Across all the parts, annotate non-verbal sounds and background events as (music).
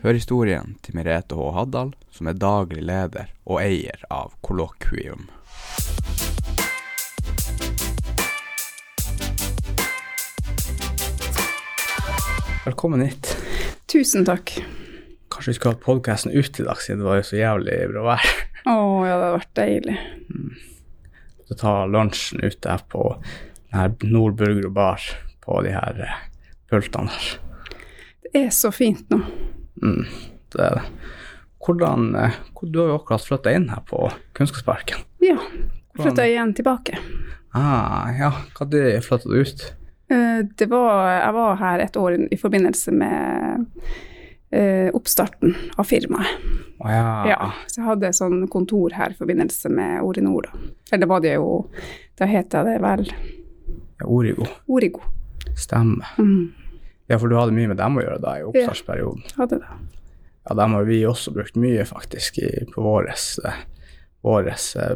Hør historien til Merete H. Haddal, som er daglig leder og eier av Kollokvium. Velkommen hit. Tusen takk. Kanskje vi skulle hatt podkasten ute i dag, siden det var jo så jævlig bra vær. Å ja, det hadde vært deilig. Så ta lunsjen ute her på denne Nordburger og bar på de her eh, pultene der. Det er så fint nå. Mm, det er det. Hvordan eh, hvor- Du har jo akkurat flytta inn her på Kunnskapsparken. Ja. Flytta igjen tilbake. Ah, ja, når flytta du ut? Eh, Det var, jeg var her et år i forbindelse med eh, oppstarten av firmaet. Oh, ja. Ja, så jeg hadde sånn kontor her i forbindelse med Orinor. Eller det var det jo Da het det vel ja, Origo. Origo. Stemmer. Mm, Ja, for du hadde mye med dem å gjøre da i oppstartsperioden. hadde det. Ja, dem har vi også brukt mye faktisk i, på vår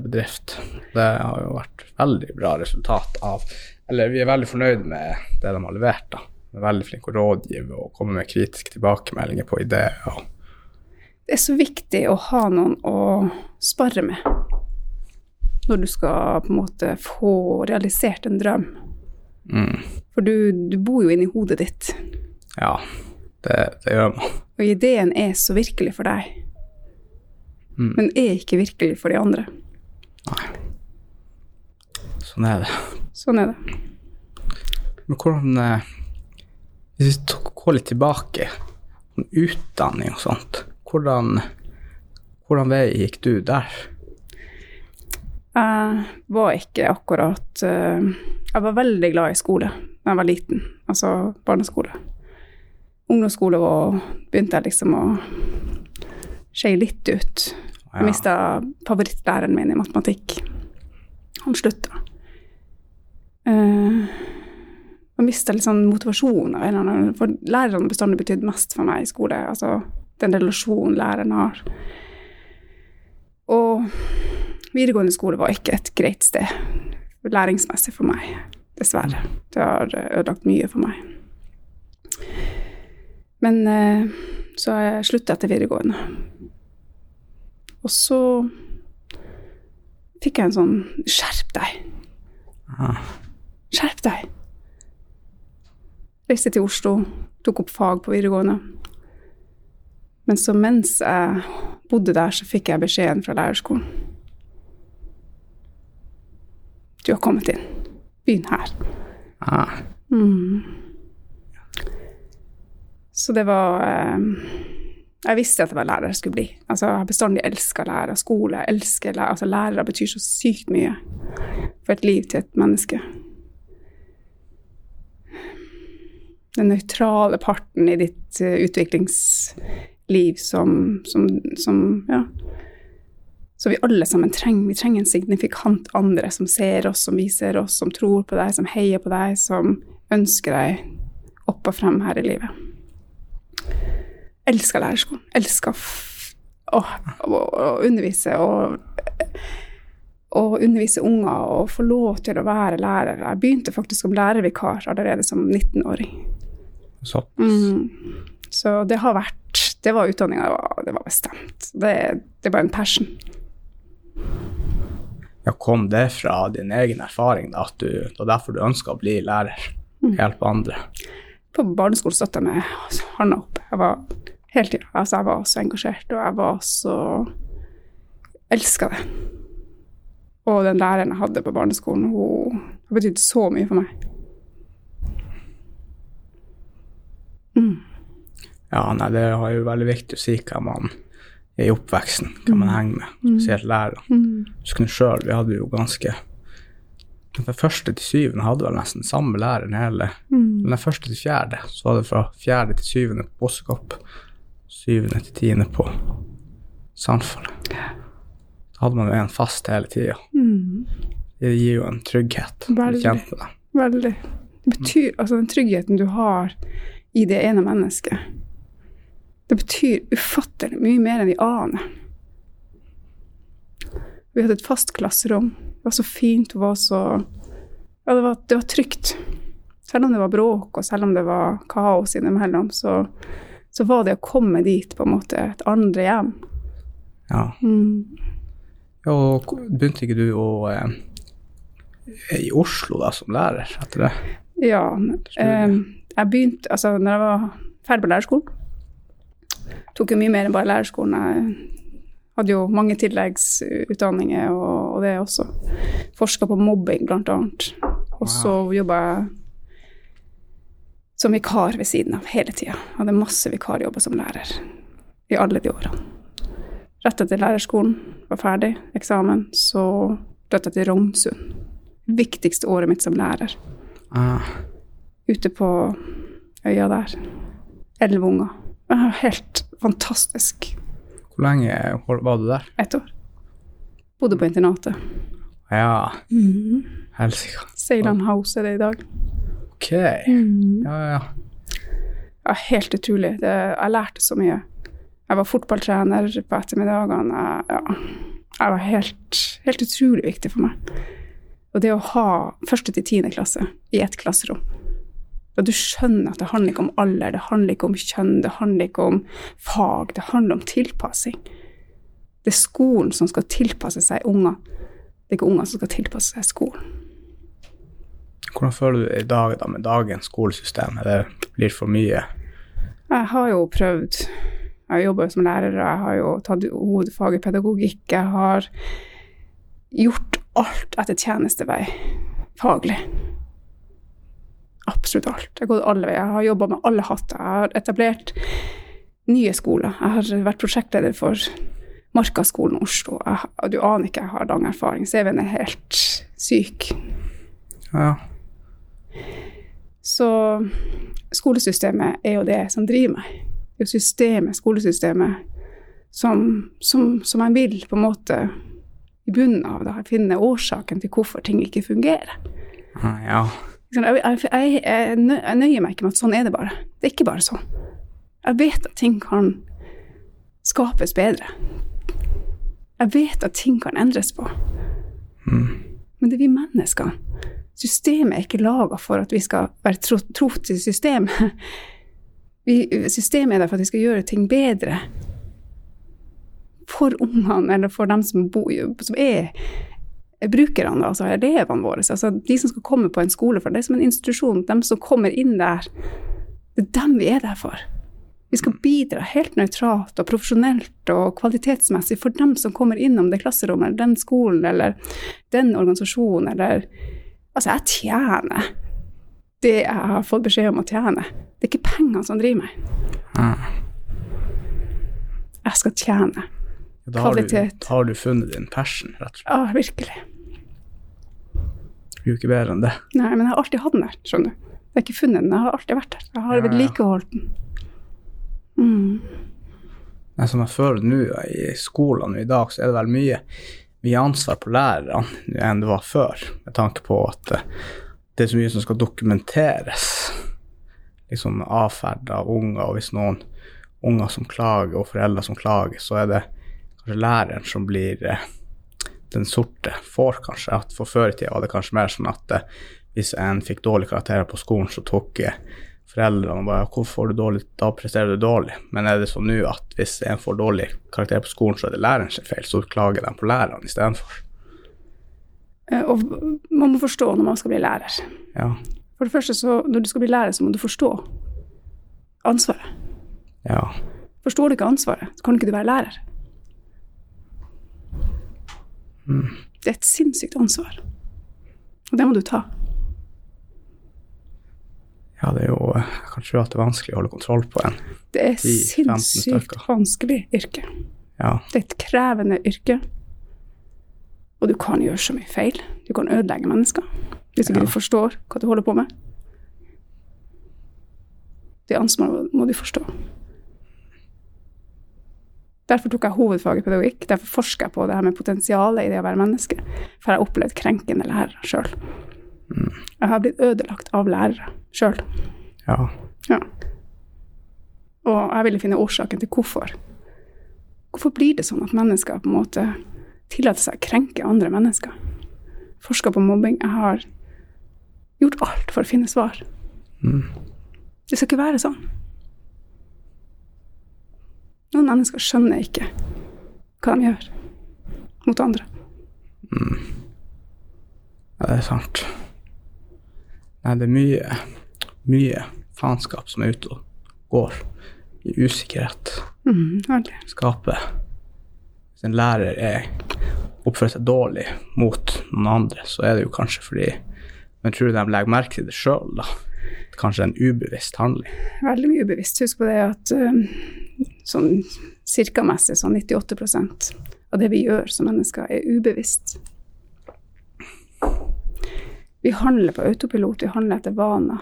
bedrift. Det har jo vært veldig bra resultat av Eller vi er veldig fornøyd med det de har levert. da. De er veldig flinke å rådgive og komme med kritiske tilbakemeldinger på ideer. og Det er så viktig å ha noen å spare med når du skal på en måte få realisert en drøm. Mm, For du, du bor jo inni hodet ditt, Ja, det, det gjør man. og ideen er så virkelig for deg, Mm. men er ikke virkelig for de andre. Nei. Sånn er det. Sånn er det. Men hvordan eh, Hvis vi går litt tilbake, om utdanning og sånt, hvordan, hvordan vei gikk du der? Jeg var ikke akkurat eh, Jeg var veldig glad i skole da jeg var liten, altså barneskole. Ungdomsskole var, begynte jeg liksom å skeie litt ut. Jeg Ja. mista favorittlæreren min i matematikk. Han slutta. Uh, jeg mista litt sånn motivasjon av en eller annen For lærerne har bestandig betydd mest for meg i skole. Altså den relasjonen læreren har. Og videregående skole var ikke et greit sted læringsmessig for meg. Dessverre. Det har ødelagt mye for meg. Men så så jeg slutta etter videregående. Og så fikk jeg en sånn Skjerp deg! Skjerp deg! Reiste til Oslo, tok opp fag på videregående. Men så mens jeg bodde der, så fikk jeg beskjeden fra lærerskolen. Du har kommet inn. Begynn her. ah, Mm. Så det var eh, Jeg visste at det var lærer jeg skulle bli. Altså, jeg har bestandig elska lærer, skole. Jeg elsker lærer. Altså, lærere betyr så sykt mye for et liv til et menneske. Den nøytrale parten i ditt eh, utviklingsliv som, som, som Ja. Så vi alle sammen trenger. Vi trenger en signifikant andre som ser oss, som viser oss, som tror på deg, som heier på deg, som ønsker deg opp og frem her i livet. Elsker lærerskolen. Elsker å, å, å undervise og, å undervise unger og få lov til å være lærer. Jeg begynte faktisk som lærervikar allerede som 19-åring. så, Mm. Så det har vært Det var utdanninga, det, var- det var bestemt. Det, det var en passion. Ja, kom det fra din egen erfaring, da, at du, det var derfor du ønska å bli lærer? Hjelpe andre? På barneskolen satt jeg med hånda opp. Jeg var hele tida altså jeg var så engasjert, og jeg var så Elska det. Og den læreren jeg hadde på barneskolen, hun har betydd så mye for meg. Mm. Ja, nei, det er jo veldig viktig å si hva man i oppveksten, hvem man henger med, spesielt lærerne. Mm. Husker du sjøl, vi hadde jo ganske Fra første til syvende hadde vel nesten samme læreren hele Mm. Men den første til fjerde, så var det fra fjerde til syvende på Bossekopp, syvende til tiende på Sandfold. Da hadde man jo en fast hele tida. Mm. Det gir jo en trygghet Veldig. Veldig. Det betyr, altså den tryggheten du har i det ene mennesket, det betyr ufattelig mye mer enn vi aner. Vi hadde et fast klasserom. Det var så fint. Det var så Ja, det var, det var trygt. Selv om det var bråk, og selv om det var kaos innimellom, så, så var det å komme dit på en måte et andre hjem. Ja. Mm. Ja, Og begynte ikke du å eh, i Oslo da, som lærer etter det? Ja. Eh, jeg begynte Altså, når jeg var ferdig på lærerskolen Tok jo mye mer enn bare lærerskolen. Jeg hadde jo mange tilleggsutdanninger og, og det også. Forska på mobbing, blant annet. Og så jobba jeg som vikar ved siden av hele tida. Hadde masse vikarjobber som lærer i alle de årene. Rett etter lærerskolen var ferdig, eksamen, så flytta jeg til Rognsund. Viktigste året mitt som lærer. Ah, Ute på øya der. Elleve unger. Ah, Helt fantastisk. hvor lenge var du der? Ett år. Bodde på internatet. Ja, helsike. Seiland House er det i dag. Ok. Ja, ja, ja. Ja, helt utrolig. Det, jeg lærte så mye. Jeg var fotballtrener på ettermiddagene. Jeg, ja, jeg var helt, helt utrolig viktig for meg. Og det å ha første til tiende klasse i ett klasserom Og du skjønner at det handler ikke om alder, det handler ikke om kjønn, det handler ikke om fag, det handler om tilpassing. Det er skolen som skal tilpasse seg unger. Det er ikke unger som skal tilpasse seg skolen. Hvordan føler du det i dag da, med dagens skolesystem? Er det blir for mye? Jeg har jo prøvd Jeg har jobba som lærer, og jeg har jo tatt hovedfag i pedagogikk. Jeg har gjort alt etter tjenestevei faglig. Absolutt alt. Jeg har gått alle veier. Jeg har jobba med alle hatter. Jeg har etablert nye skoler. Jeg har vært prosjektleder for Markaskolen Oslo. Jeg, du aner ikke, jeg har lang erfaring. CV-en er helt syk. Ja. Så skolesystemet er jo det som driver meg. Det er jo systemet, skolesystemet, som, som, som jeg vil på en måte i bunnen av det, finne årsaken til hvorfor ting ikke fungerer. Ja. Jeg, jeg, jeg, nøyer meg ikke med at sånn er det bare. Det er ikke bare sånn. Jeg vet at ting kan skapes bedre. Jeg vet at ting kan endres på. Men det er vi mennesker. Systemet er ikke laga for at vi skal være tro, tro til systemet. (laughs) Vi, systemet er der for at vi skal gjøre ting bedre. For ungene, eller for dem som, bo, som er brukerne, da, altså elevene våre. Altså de som skal komme på en skole, for det er som en institusjon. De som kommer inn der, det er dem vi er der for. Vi skal bidra helt nøytralt og profesjonelt og kvalitetsmessig for dem som kommer innom det klasserommet, eller den skolen, eller den organisasjonen, eller Altså, jeg tjener det jeg har fått beskjed om å tjene. Det er ikke pengene som driver meg. Jeg skal tjene. Da har, du, da har du funnet din passion, rett og slett. Ja, virkelig. Ikke bedre enn det. Nei, men jeg har alltid hatt den der, skjønner du. Jeg har ikke funnet den, jeg har alltid vært der. Jeg har Ja, vedlikeholdt den. Mm. Men som jeg føler nå i i nå i dag, så er det vel mye, mye ansvar på lærerne enn det var før, med tanke på at eh, det er så mye som skal dokumenteres. Liksom atferd av unger, og hvis noen unger som klager, og foreldre som klager, så er det kanskje læreren som blir eh, den sorte får, kanskje. At For før i tida var det kanskje mer sånn at eh, hvis en fikk dårlige karakterer på skolen, så tok foreldrene og bare 'Hvorfor får du dårlig? Da presterer du dårlig.' Men er det sånn nå at hvis en får dårlig karakter på skolen, så er det læreren sin feil, så klager de på læreren istedenfor? Eh, Og man må forstå når man skal bli lærer. Ja. For det første, så, når du skal bli lærer, så må du forstå ansvaret. Ja. Forstår du ikke ansvaret, så kan ikke du være lærer. Det er et sinnssykt ansvar. Og det må du ta. ja, det er jo kanskje kan at det er vanskelig å holde kontroll på en. Det er 10-15 sinnssykt vanskelig yrke. Ja. Det er et krevende yrke. Og du kan gjøre så mye feil. Du kan ødelegge mennesker hvis ikke Ja. du forstår hva du holder på med. Det ansvaret må du forstå. Derfor tok jeg hovedfag i pedagogikk. Derfor forsker jeg på det her med potensialet i det å være menneske. For jeg har opplevd krenkende lærere sjøl. Jeg har blitt ødelagt av lærere sjøl. ja. Ja. Og jeg ville finne årsaken til hvorfor. Hvorfor blir det sånn at mennesker på en måte tillater seg å krenke andre mennesker? Forska på mobbing. Jeg har gjort alt for å finne svar. Det skal ikke være sånn. Noen mennesker skjønner ikke hva de gjør mot andre. Ja, det er sant. Nei, det er mye, mye faenskap som er ute og går i usikkerhet. Mm, veldig. Hvis en lærer er, oppfører seg dårlig mot noen andre, så er det jo kanskje fordi Men tror du de legger merke til det sjøl, da? Kanskje en ubevisst handling? Veldig mye ubevisst. Husk på det at um, sånn cirka-messig sånn 98% av det vi gjør som mennesker, er ubevisst. Vi handler på autopilot, vi handler etter vaner.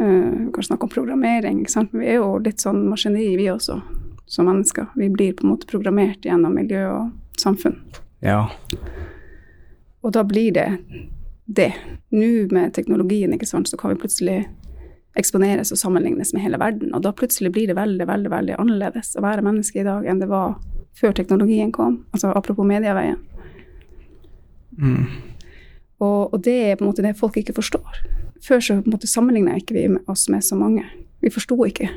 Uh, vi kan snakke om programmering, men vi er jo litt sånn maskineri, vi også, som mennesker. Vi blir på en måte programmert gjennom miljø og samfunn. Ja. Og da blir det det. Nå med teknologien ikke sant, så kan vi plutselig eksponeres og sammenlignes med hele verden. Og da plutselig blir det veldig veldig, veldig annerledes å være menneske i dag enn det var før teknologien kom. Altså apropos medieveien. Mm. Og, og det er på en måte det folk ikke forstår. Før så på en måte sammenligna ikke vi oss med så mange. Vi forsto ikke.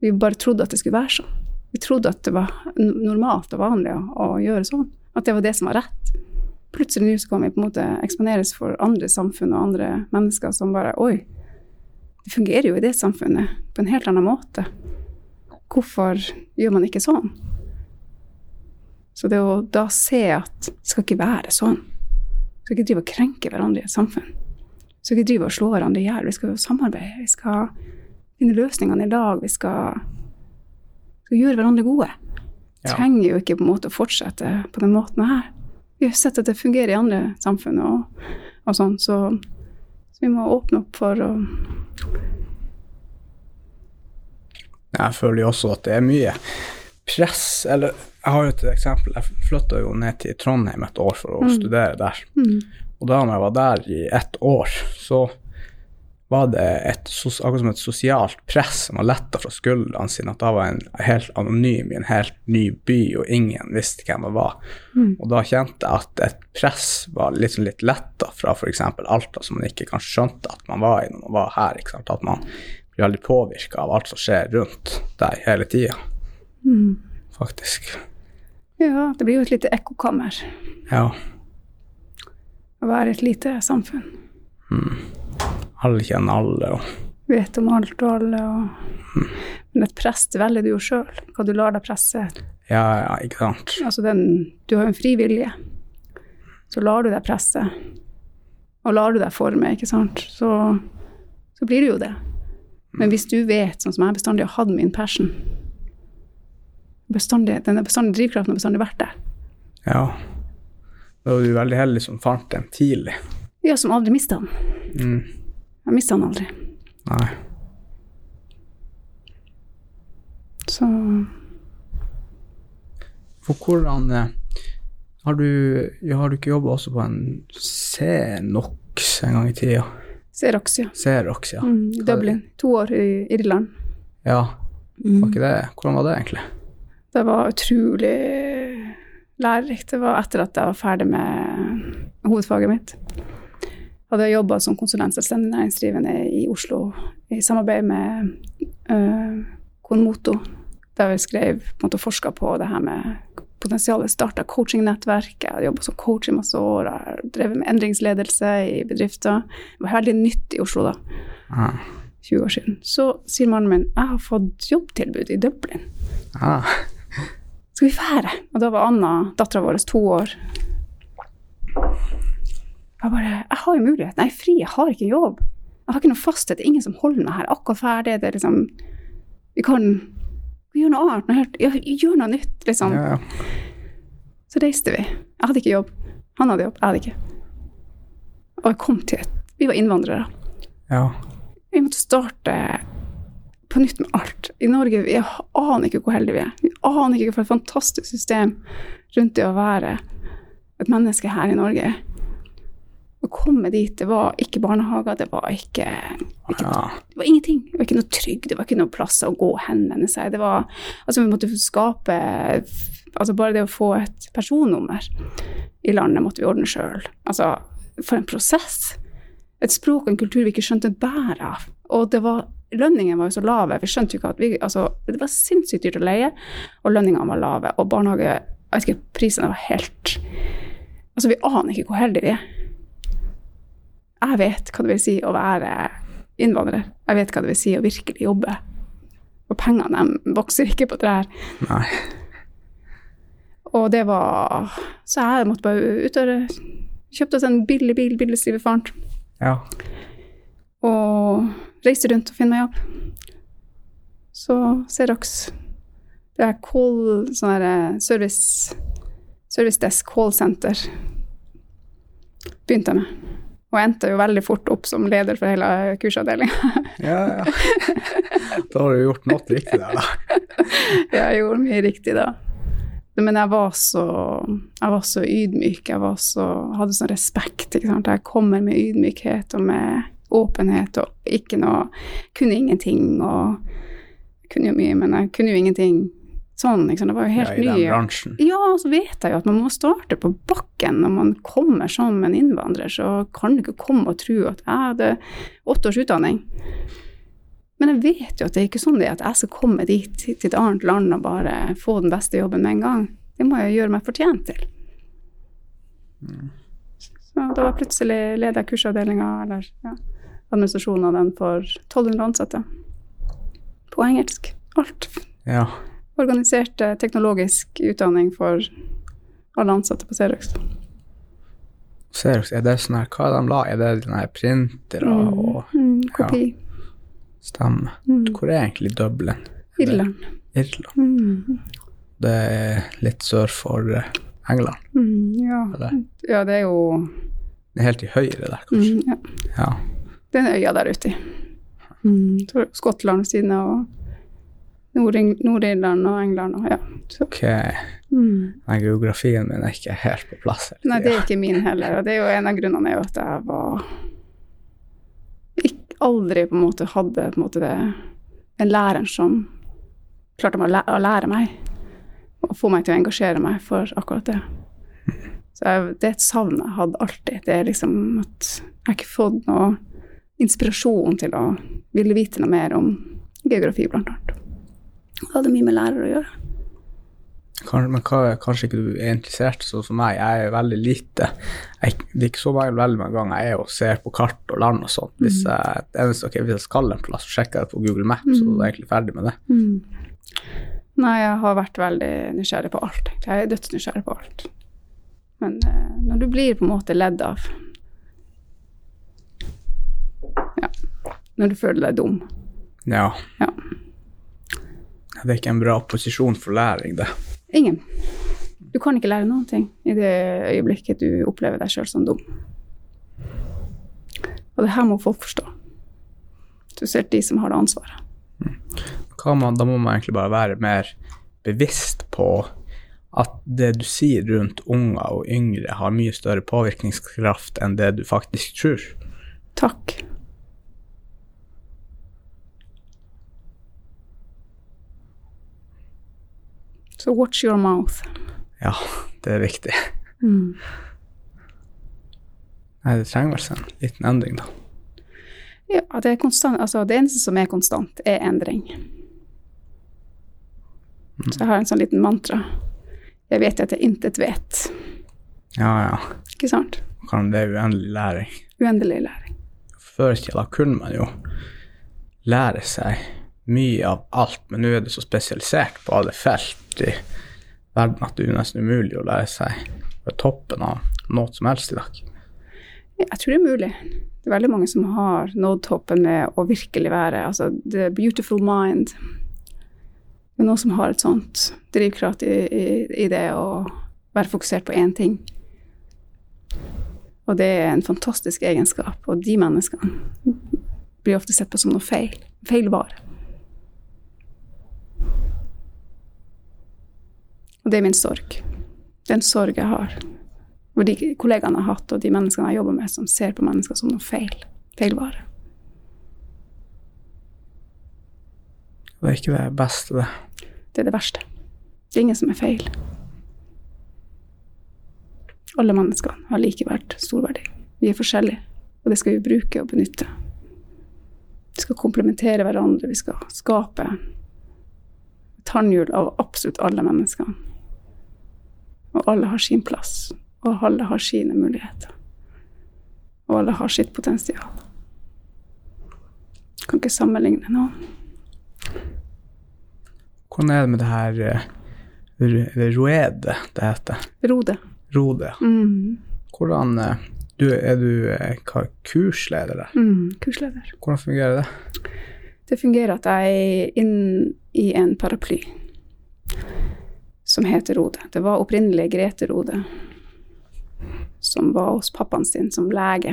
Vi bare trodde at det skulle være sånn. Vi trodde at det var normalt og vanlig å, å gjøre sånn. At det var det som var rett. Plutselig nå så kan vi på en måte eksponeres for andre samfunn og andre mennesker som bare Oi, det fungerer jo i det samfunnet på en helt annen måte. Hvorfor gjør man ikke sånn? Så det å da se at det skal ikke være sånn. Vi skal ikke drive og krenke hverandre i et samfunn. Vi skal ikke drive og slå hverandre i hjel. Vi skal jo samarbeide. Vi skal finne løsningene i lag. Vi skal, vi skal gjøre hverandre gode. Ja. Trenger jo ikke på en måte å fortsette på den måten her. Vi har sett at det fungerer i andre samfunn og, og sånn, så, så vi må åpne opp for å Jeg føler jo også at det er mye press. Eller jeg har jo et eksempel. Jeg flytta jo ned til Trondheim et år for å studere der. mm, Og da når jeg var der i ett år, så var det et, akkurat som et sosialt press som var letta fra skuldrene sine. At da var jeg en helt anonym i en helt ny by, og ingen visste hvem jeg var. mm, Og da kjente jeg at et press var litt, sånn litt letta fra f.eks. Alta, som man ikke kanskje skjønte at man var i når man var her. ikke sant? At man blir veldig påvirka av alt som skjer rundt deg hele tida, mm. faktisk. Ja, det blir jo et lite ekkokammer Ja. å være et lite samfunn. Alle kjenner alle, og Vet om alt og alle. Og... Men et press velger du jo sjøl, hva du lar deg presse. ja, ja, ikke sant. Altså den, du har jo en fri vilje. Så lar du deg presse, og lar du deg forme, ikke sant, så, så blir det jo det. Men hvis du vet, sånn som jeg bestandig har hatt min passion bestandig, Den er bestandig, drivkraften har bestandig vært der. Ja. Da var du veldig heldig som fant den tidlig. Ja, som aldri mista den. Mm. Jeg mista han aldri. Nei. Så For hvordan eh, Har du, ja, har du ikke jobba også på en C-NOX en gang i tida? Xerox, ja. Xerox, ja. Mm, Dublin. To år i Irland. Ja, Mm. var ikke det? Hvordan var det egentlig? Det var utrolig lærerikt. Det var etter at jeg var ferdig med hovedfaget mitt. Hadde jeg jobba som konsulent selvstendig næringsdrivende i Oslo i samarbeid med uh, Konmoto, der vi skrev måte forska på det her med potensialet. Starta coachingnettverk. Jeg hadde jobba som coach i masse år. Jeg drevet med endringsledelse i bedrifter. Det var veldig nytt i Oslo da. Ah. 20 år siden. Så sier mannen min jeg har fått jobbtilbud i Dublin. Ah. Skal vi fære? Og da var Anna, dattera vår, to år. Jeg bare Jeg har jo mulighet. Nei, fri. Jeg har ikke jobb. Jeg har ikke noe fasthet. Det er ingen som holder meg her. Akkurat ferdig. Det er liksom Vi kan gjøre noe annet. Noe helt, gjør noe nytt, liksom. Ja, ja. Så reiste vi. Jeg hadde ikke jobb. Han hadde jobb. Jeg hadde ikke. Og jeg kom til et Vi var innvandrere. ja. Vi måtte starte på nytt med alt. I Norge vi aner ikke hvor heldige vi er. Vi aner ikke for et fantastisk system rundt det å være et menneske her i Norge. Å komme dit, det var ikke barnehager, det var ikke, ikke ja. det var ingenting. Det var ikke noe trygg, det var ikke noe plass å gå og henvende seg. Det var, altså vi måtte skape altså Bare det å få et personnummer i landet måtte vi ordne sjøl. Altså, for en prosess. Et språk og en kultur vi ikke skjønte bæret av. Og det var lønningene var jo så lave. Vi skjønte jo ikke at vi, altså, Det var sinnssykt dyrt å leie, og lønningene var lave. Og barnehage jeg vet ikke, Prisene var helt Altså, vi aner ikke hvor heldige vi er. Jeg vet hva det vil si å være innvandrer. Jeg vet hva det vil si å virkelig jobbe. Og pengene de vokser ikke på trær. Nei. Og det var Så jeg måtte bare ut og kjøpte oss en billig bil, billig stivefaren, Ja. og reiste rundt og finne meg jobb. Så Xerox Det er call, sånn her eh, service Service desk call center begynte jeg med. Og endte jo veldig fort opp som leder for hele kursavdelinga. (laughs) Ja, ja. Da har du gjort noe riktig der, da. (laughs) jeg gjorde mye riktig da. Men jeg var så, jeg var så ydmyk, jeg var så, hadde sånn respekt. Ikke sant? Jeg kommer med ydmykhet og med åpenhet og ikke noe Kunne ingenting og Kunne jo mye, men jeg kunne jo ingenting sånn. liksom. Det var jo Ja, helt I den ny. bransjen. Ja, så vet jeg jo at man må starte på bakken når man kommer som en innvandrer. Så kan du ikke komme og tro at jeg hadde åtte års utdanning. Men jeg vet jo at det er ikke sånn det er at jeg skal komme dit til et annet land og bare få den beste jobben med en gang. Det må jeg gjøre meg fortjent til. Så da var plutselig leder jeg kursavdelinga, eller ja, administrasjonen av den, for 1200 ansatte. På engelsk. Alt Ja. Organiserte teknologisk utdanning for alle ansatte på Xerox. Xerox, er det sånn her, hva er de la? Er det den her printere og Mm, kopi. stemme? Mm. Hvor er egentlig Dublin? Er Irland. Irland. Mm. Det er litt sør for eh, England. Mm, ja. Ja, det er jo Det er helt i høyre der, kanskje. mm, ja. Ja. en øya der ute. Mm. er det Skottland ved siden av, og Nord-Irland og England og ja. Så, Ok, mm. den geografien min er ikke helt på plass. hele Nei, det er ikke min heller. Og det er jo en av grunnene er jo at jeg var ikke, aldri på en måte hadde på en måte det, den læreren som klarte å læ- å lære meg og få meg til å engasjere meg for akkurat det. Så jeg, det er et savn jeg hadde alltid. Det er liksom at jeg ikke har fått noe inspirasjon til å ville vite noe mer om geografi, blant annet. Det hadde mye med lærer å gjøre. Men kanskje ikke du er interessert sånn som meg. Jeg er veldig lite jeg, Det er ikke så veldig, mange ganger jeg er og ser på kart og land og sånt. Hvis jeg, okay, hvis jeg skal en plass, så sjekker jeg på Google Maps, så er jeg egentlig ferdig med det. Mm. Nei, jeg har vært veldig nysgjerrig på alt. Jeg er dødsnysgjerrig på alt. Men eh, når du blir på en måte ledd av Ja. Når du føler deg dum. Ja. Ja. Det er ikke en bra posisjon for læring, det. Ingen. Du kan ikke lære noen ting i det øyeblikket du opplever deg sjøl som dum. Og det her må folk forstå. Spesielt de som har det ansvaret. Man, da må man egentlig bare være mer bevisst på at det du sier rundt unger og yngre, har mye større påvirkningskraft enn det du faktisk tror. Takk. Så watch your mouth. Ja, det er viktig. Mm. Nei, det trenger vel en liten endring, da. Ja, det, er konstant, altså det eneste som er konstant, er endring. Så jeg har en sånn liten mantra. Jeg vet at jeg intet vet. Ja, ja. Ikke sant? Kan det er uendelig læring. Uendelig læring. Før i tida kunne man jo lære seg mye av alt, men nå er det så spesialisert på alle felt i verden at det er nesten umulig å lære seg på toppen av noe som helst i dag. Jeg tror det er mulig. Det er veldig mange som har nådd toppen med å virkelig være altså the beautiful mind. Det er noen som har et sånt drivkraft i, i, i det å være fokusert på én ting. Og det er en fantastisk egenskap, og de menneskene blir ofte sett på som noe feil. Feil vare. Og det er min sorg. Det er en sorg jeg har. Og de kollegaene jeg har hatt, og de menneskene jeg jobber med, som ser på mennesker som noe feil. Feilvare. Det er ikke det beste, det. Det er det verste. Det er ingen som er feil. Alle menneskene har likeverd, storverdi. Vi er forskjellige, og det skal vi bruke og benytte. Vi skal komplementere hverandre, vi skal skape tannhjul av absolutt alle mennesker. Og alle har sin plass, og alle har sine muligheter. Og alle har sitt potensial. Kan ikke sammenligne noen. Hvordan er det med det her eh, det roede det heter? Rode. Rode. Mm. Hvordan eh, du, Er du eh, hva, kursleder der? Mm. Kursleder. Hvordan fungerer det? Det fungerer at jeg er inn i en paraply som heter Rode. Det var opprinnelig Grete Rode, som var hos pappaen sin som lege.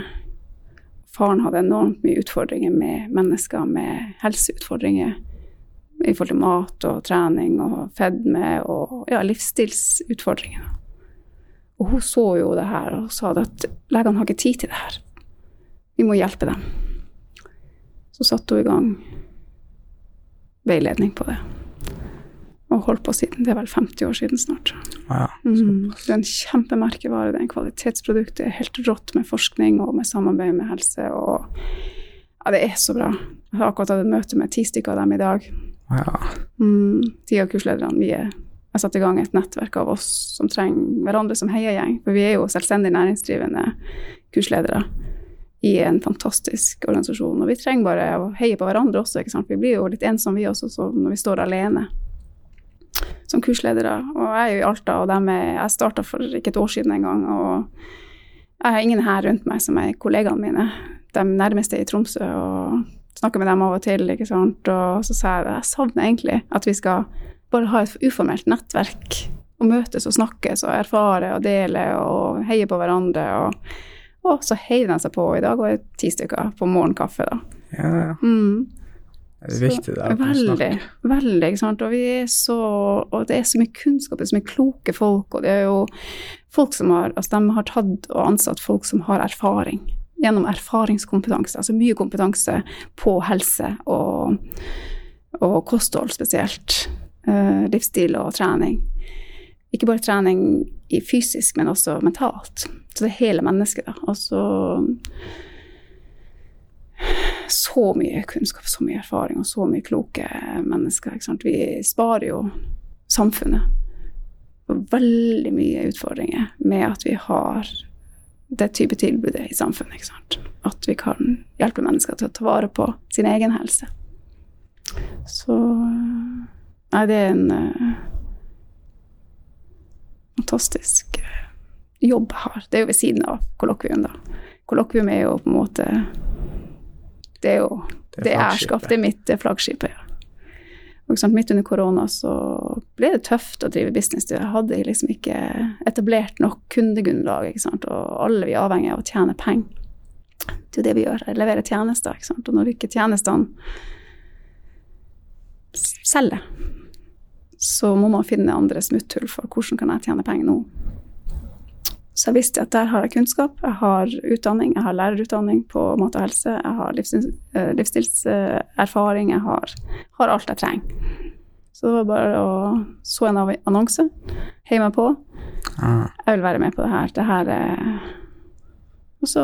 Faren hadde enormt mye utfordringer med mennesker med helseutfordringer i forhold til mat og trening og fedme og ja, livsstilsutfordringer. Og hun så jo det her og sa at legene har ikke tid til det her. Vi må hjelpe dem. Så satte hun i gang veiledning på det. Og holdt på siden. Det er vel 50 år siden snart. Ah, ja. Mm. Det er en kjempemerkevare, det er en kvalitetsprodukt. Det er helt rått med forskning og med samarbeid med helse. Og ja, det er så bra. Jeg har akkurat hatt et møte med ti stykker av dem i dag. Ah, ja. Mm. Ti av kurslederne. Vi er jeg har satt i gang et nettverk av oss som trenger hverandre som heiagjeng. For vi er jo selvstendig næringsdrivende kursledere i en fantastisk organisasjon. Og vi trenger bare å heie på hverandre også. ikke sant? Vi blir jo litt ensomme vi også når vi står alene som kursledere. Og jeg er jo i Alta, og dem er, jeg starta for ikke et år siden en gang. Og jeg har ingen her rundt meg som er kollegaene mine. De nærmeste i Tromsø. og snakker med dem av og til. ikke sant? Og så sa jeg at jeg savner egentlig at vi skal bare ha et uformelt nettverk og møtes og snakkes og erfare og dele og heie på hverandre. Og, og så heier de seg på i dag, og er ti stykker på morgenkaffe, da. ja, ja. Mm. Det er viktig det er Veldig. Veldig, ikke sant. Og vi så Og det er så mye kunnskap, det er så mye kloke folk, og det er jo folk som har Altså, de har tatt og ansatt folk som har erfaring. Gjennom erfaringskompetanse, altså mye kompetanse på helse og, og kosthold spesielt. Uh, livsstil og trening. Ikke bare trening i fysisk, men også mentalt. Så det er hele mennesket, da. Og så så mye kunnskap, så mye erfaring og så mye kloke mennesker. Vi sparer jo samfunnet for veldig mye utfordringer med at vi har det type tilbudet i samfunnet. At vi kan hjelpe mennesker til å ta vare på sin egen helse. Så Nei, det er en uh, fantastisk eh, jobb jeg har. Det er jo ved siden av kollokvium, da. Kollokvium er jo på en måte Det er jo Det det er skaff, det er mitt det flaggskipet, ja. Midt under korona så ble det tøft å drive business. Jeg hadde liksom ikke etablert nok kundegrunnlag. Og alle vi er avhengig av å tjene penger. Det er det vi gjør. Jeg leverer tjenester. Og når ikke tjenestene selger, så må man finne andre smutthull for hvordan kan jeg tjene penger nå. Så jeg visste at der har jeg kunnskap, jeg har utdanning, jeg har lærerutdanning på mat og helse, jeg har eh, livsstilserfaring, jeg har, har alt jeg trenger. Så det var bare å så en annonse, heie meg på, Ah, jeg vil være med på det her. Det her er Og så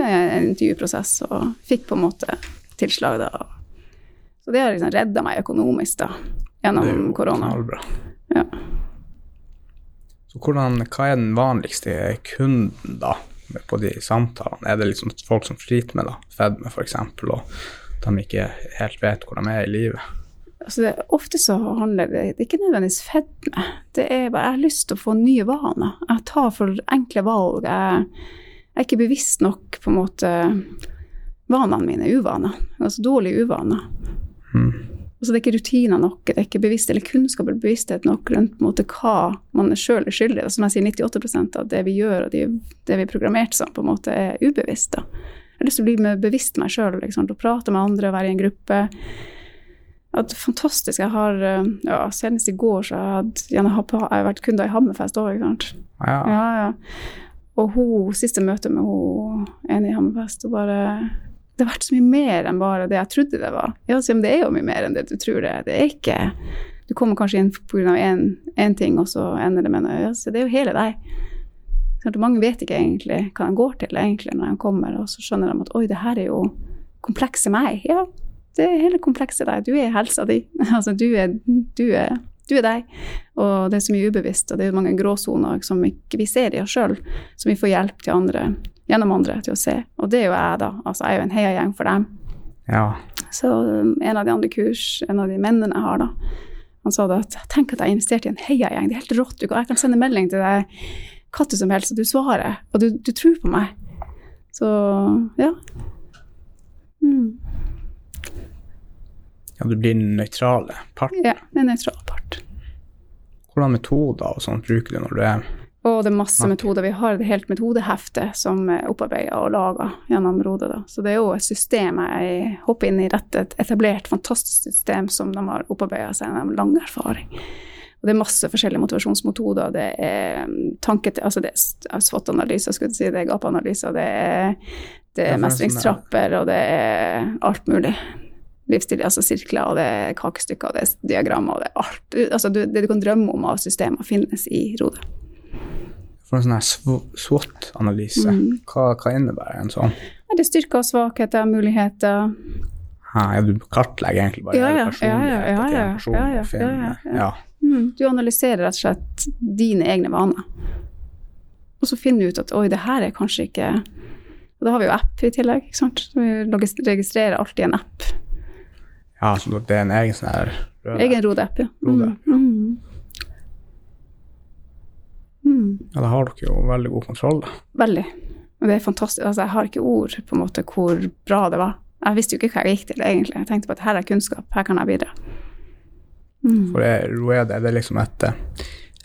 en intervjuprosess og fikk på en måte tilslag, da. Så det har liksom redda meg økonomisk, da, gjennom korona. Ja. Så hvordan, hva er den vanligste kunden da, på de samtalene? Er det liksom folk som sliter med da, fedme f.eks., og de ikke helt vet hvor de er i livet? Altså det, ofte så handler det Det er ikke nødvendigvis fedme. Det er bare Jeg har lyst til å få nye vaner. Jeg tar for enkle valg. Jeg, jeg er ikke bevisst nok på en måte Vanene mine er uvaner. Altså dårlige uvaner. Mm. Altså det er ikke rutiner nok, det er ikke bevisst, eller kunnskap eller bevissthet nok rundt måte, hva man sjøl er skyldig i. Som jeg sier, 98% av det vi gjør og det, det vi er programmert som, på en måte er ubevisst. da. Jeg har lyst til å bli bevisst meg sjøl og prate med andre og være i en gruppe. At fantastisk. Jeg har ja, Senest i går så jeg, hadde, jeg har vært kunde i Hammerfest òg. Ja, Ja, ja. Og hun, siste møte med hun ene i Hammerfest, hun bare Det har vært så mye mer enn bare det jeg trodde det var. Ja, men det er jo mye mer enn det du tror det. Det er ikke Du kommer kanskje inn pga. én ting, og så ender det med noe ja, så Det er jo hele deg. Så mange vet ikke egentlig hva de går til egentlig når de kommer, og så skjønner de at oi, det her er jo komplekse meg. Ja, Det er hele komplekse deg. Du er helsa di. (laughs) Altså, du er, du er, du er deg. Og det er så mye ubevisst, og det er mange gråsoner som ikke vi ser i oss sjøl, som vi får hjelp til andre, gjennom andre til å se. Og det er jo jeg, da. Altså, jeg er jo en heiagjeng for dem. Ja. Så um, en av de andre kurs, en av de mennene jeg har, da, han sa da at tenk at jeg har investert i en heiagjeng, det er helt rått. Jeg kan sende melding til deg hva som helst, og du svarer, og du, du tror på meg. Så ja. Mm. ja, du blir den nøytrale part. Ja, en nøytral part. Hvordan metoder og sånt bruker du når du er Og det er masse Ok. metoder. Vi har et helt metodehefte som er opparbeida og laga gjennom Rode. Da. Så det er jo et system jeg hopper inn i rett et etablert, fantastisk system som de har opparbeida seg gjennom lang erfaring. Og det er masse forskjellige motivasjonsmetoder. Det er mm, tanke til, altså det er SWOT-analyser, skulle jeg si, det er gap-analyser, det er, det er sånn mestringstrapper, og det er alt mulig. Livsstil, altså sirkler, og det er kakestykker, og det er diagrammer, og det er alt. Altså det du kan drømme om av systemer, finnes i Rode. For en sånn SWOT-analyse, Mm. hva, hva innebærer en sånn? Ja, det styrker og svakheter, muligheter? Ja, du kartlegger egentlig bare Ja, hele ja, ja, ja, personligheten ja, ja. Mm, Du analyserer rett og slett dine egne vaner. Og så finner du ut at oi, det her er kanskje ikke Og da har vi jo app i tillegg, ikke sant. Så Vi registrerer alltid en app. Ja, så det er en egen sånn her Egen Rode-app, ja. Rode. Mm, mm. Ja, da har dere jo veldig god kontroll, da. veldig. Og det er fantastisk. Altså, jeg har ikke ord på en måte hvor bra det var. Jeg visste jo ikke hva jeg gikk til, egentlig. Jeg tenkte på at her er kunnskap, her kan jeg bidra. Mm. For Roede, er det liksom et,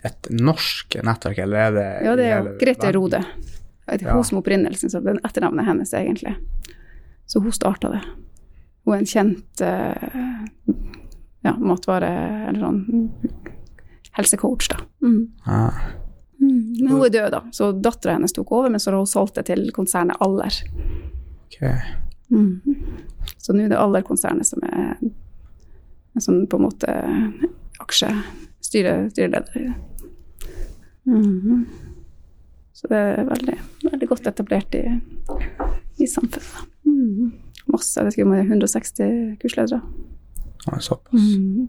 et norsk nettverk, eller er det Ja, det er jo Grete? Rode. Det er Ja. hun som opprinnelsen, så det er etternavnet hennes, egentlig. Så hun starta det. Hun er en kjent eh, ja, matvare... Eller sånn helsecoach, da. Mm. Ja. Men hun er død, da, så dattera hennes tok over, men så har hun solgt det til konsernet Aller. Okay. Mm. Så nå er det Aller-konsernet som er som på en måte aksjestyreleder. Mhm. Så det er veldig, veldig godt etablert i, i samfunnet. Mm. Masse, jeg vet ikke om det er 160 kursledere. Ja, såpass. Mm.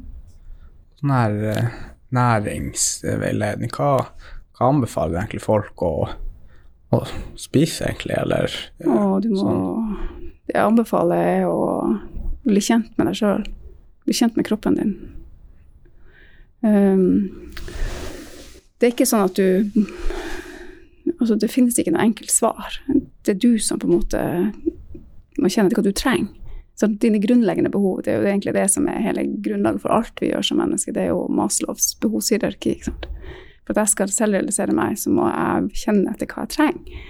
Sånn her næringsveiledning, hva, hva anbefaler egentlig folk å, å spise, egentlig, eller? Å, du må sånn. Det jeg anbefaler, er å bli kjent med deg sjøl. Bli kjent med kroppen din. Um, det er ikke sånn at du Altså, det finnes ikke noe enkelt svar. Det er du som på en måte må kjenne til hva du trenger. Så dine grunnleggende behov, det er jo egentlig det som er hele grunnlaget for alt vi gjør som mennesker. Det er jo Maslows behovshierarki. ikke sant? For at jeg skal selvrealisere meg, så må jeg kjenne etter hva jeg trenger.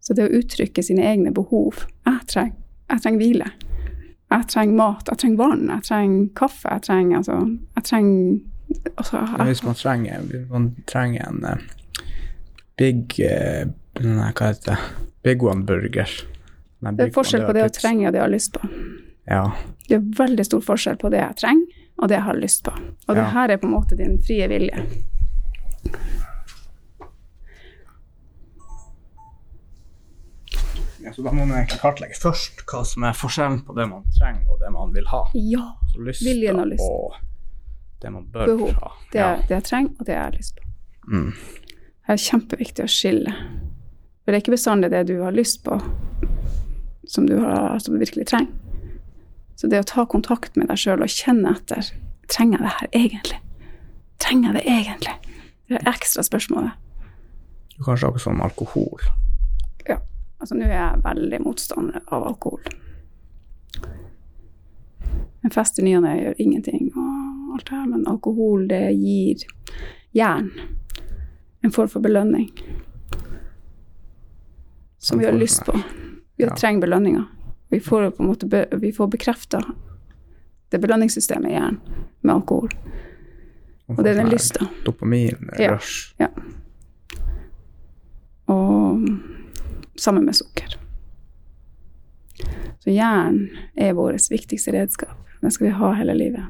Så det å uttrykke sine egne behov Jeg trenger, jeg trenger hvile. Jeg trenger mat, jeg trenger vann, jeg trenger kaffe, jeg trenger altså Jeg trenger altså, jeg, Hvis man trenger, man trenger en uh, big uh, Nei, Hva heter det? Big one-burger. Nei, Det er forskjell One, på det å trenge og det jeg har lyst på. Ja. Det er veldig stor forskjell på det jeg trenger, og det jeg har lyst på. Og det her er på en måte din frie vilje. Ja. Så da må man egentlig kartlegge først hva som er forskjellen på det man trenger, og det man vil ha. Ja. Så lyst Viljen og lyst. og det man bør Behov. ha. Det, Ja. det jeg trenger, og det jeg har lyst på. Mm. Det er kjempeviktig å skille. For det er ikke bestandig det du har lyst på, som du, har, som du virkelig trenger. Så det å ta kontakt med deg sjøl og kjenne etter Trenger jeg det her egentlig? Trenger jeg det egentlig? Det er ekstra spørsmålet. Kanskje akkurat som alkohol. Ja. Altså, nå er jeg veldig motstander av alkohol. En fest i ny og ne gjør ingenting, og alt det her, men alkohol, det gir jern en form for belønning. Som vi har lyst på. Vi Ja. trenger belønninger. Vi får på en måte be, vi får bekrefta det belønningssystemet i hjernen med alkohol. Og det er den lysta. Dopamin, Ja. rush. Og sammen med sukker. Så hjernen er vårt viktigste redskap. Den skal vi ha hele livet.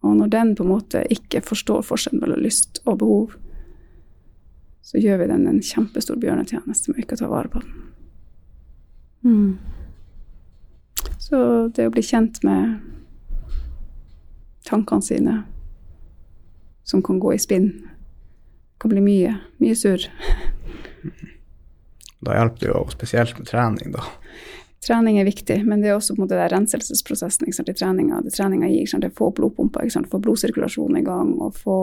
Og når den på en måte ikke forstår forskjellen mellom lyst og behov, så gjør vi den en kjempestor bjørnetjeneste med ikke å ta vare på den. Mm. Så det å bli kjent med tankene sine, som kan gå i spinn, kan bli mye, mye surr. (laughs) Da hjelper det jo spesielt med trening, da. Trening er viktig, men det er også på en måte den renselsesprosessen ikke sant, i treninga. Det treninga gir, ikke sant, det er få blodpumpa, ikke sant, få blodsirkulasjonen i gang og få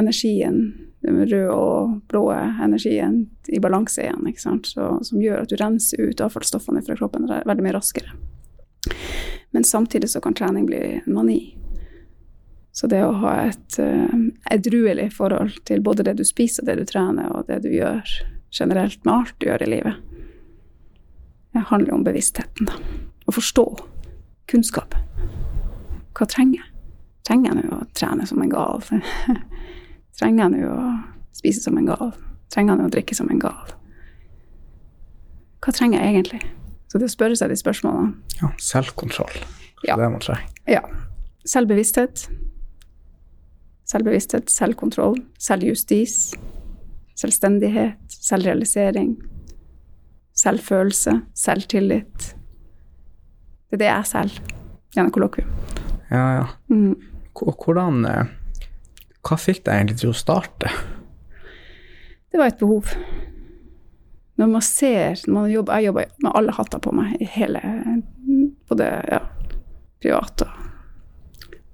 energien, den røde og blå energien, i balanse igjen. Ikke sant, så, som gjør at du renser ut avfallsstoffene fra kroppen veldig mye raskere. Men samtidig så kan trening bli mani. Så det å ha et edruelig forhold til både det du spiser, det du trener, og det du gjør generelt med alt du gjør i livet, det handler om bevisstheten. da. Å forstå. Kunnskap. Hva trenger jeg? Trenger jeg nå å trene som en gal? (laughs) trenger jeg nå å spise som en gal? Trenger jeg nå å drikke som en gal? Hva trenger jeg egentlig? Så det å spørre seg de spørsmålene Ja, selvkontroll. Ja. det man trenger. Ja. Selvbevissthet. Selvbevissthet, selvkontroll, selvjustis, selvstendighet, selvrealisering, selvfølelse, selvtillit. Det er det jeg selv gjennom kollokvium. Ja, ja. Mm. Hvordan eh, Hva fikk deg egentlig til å starte? Det var et behov. Når man ser når man jobber, Jeg jobber med alle hatter på meg, i hele, både ja, privat og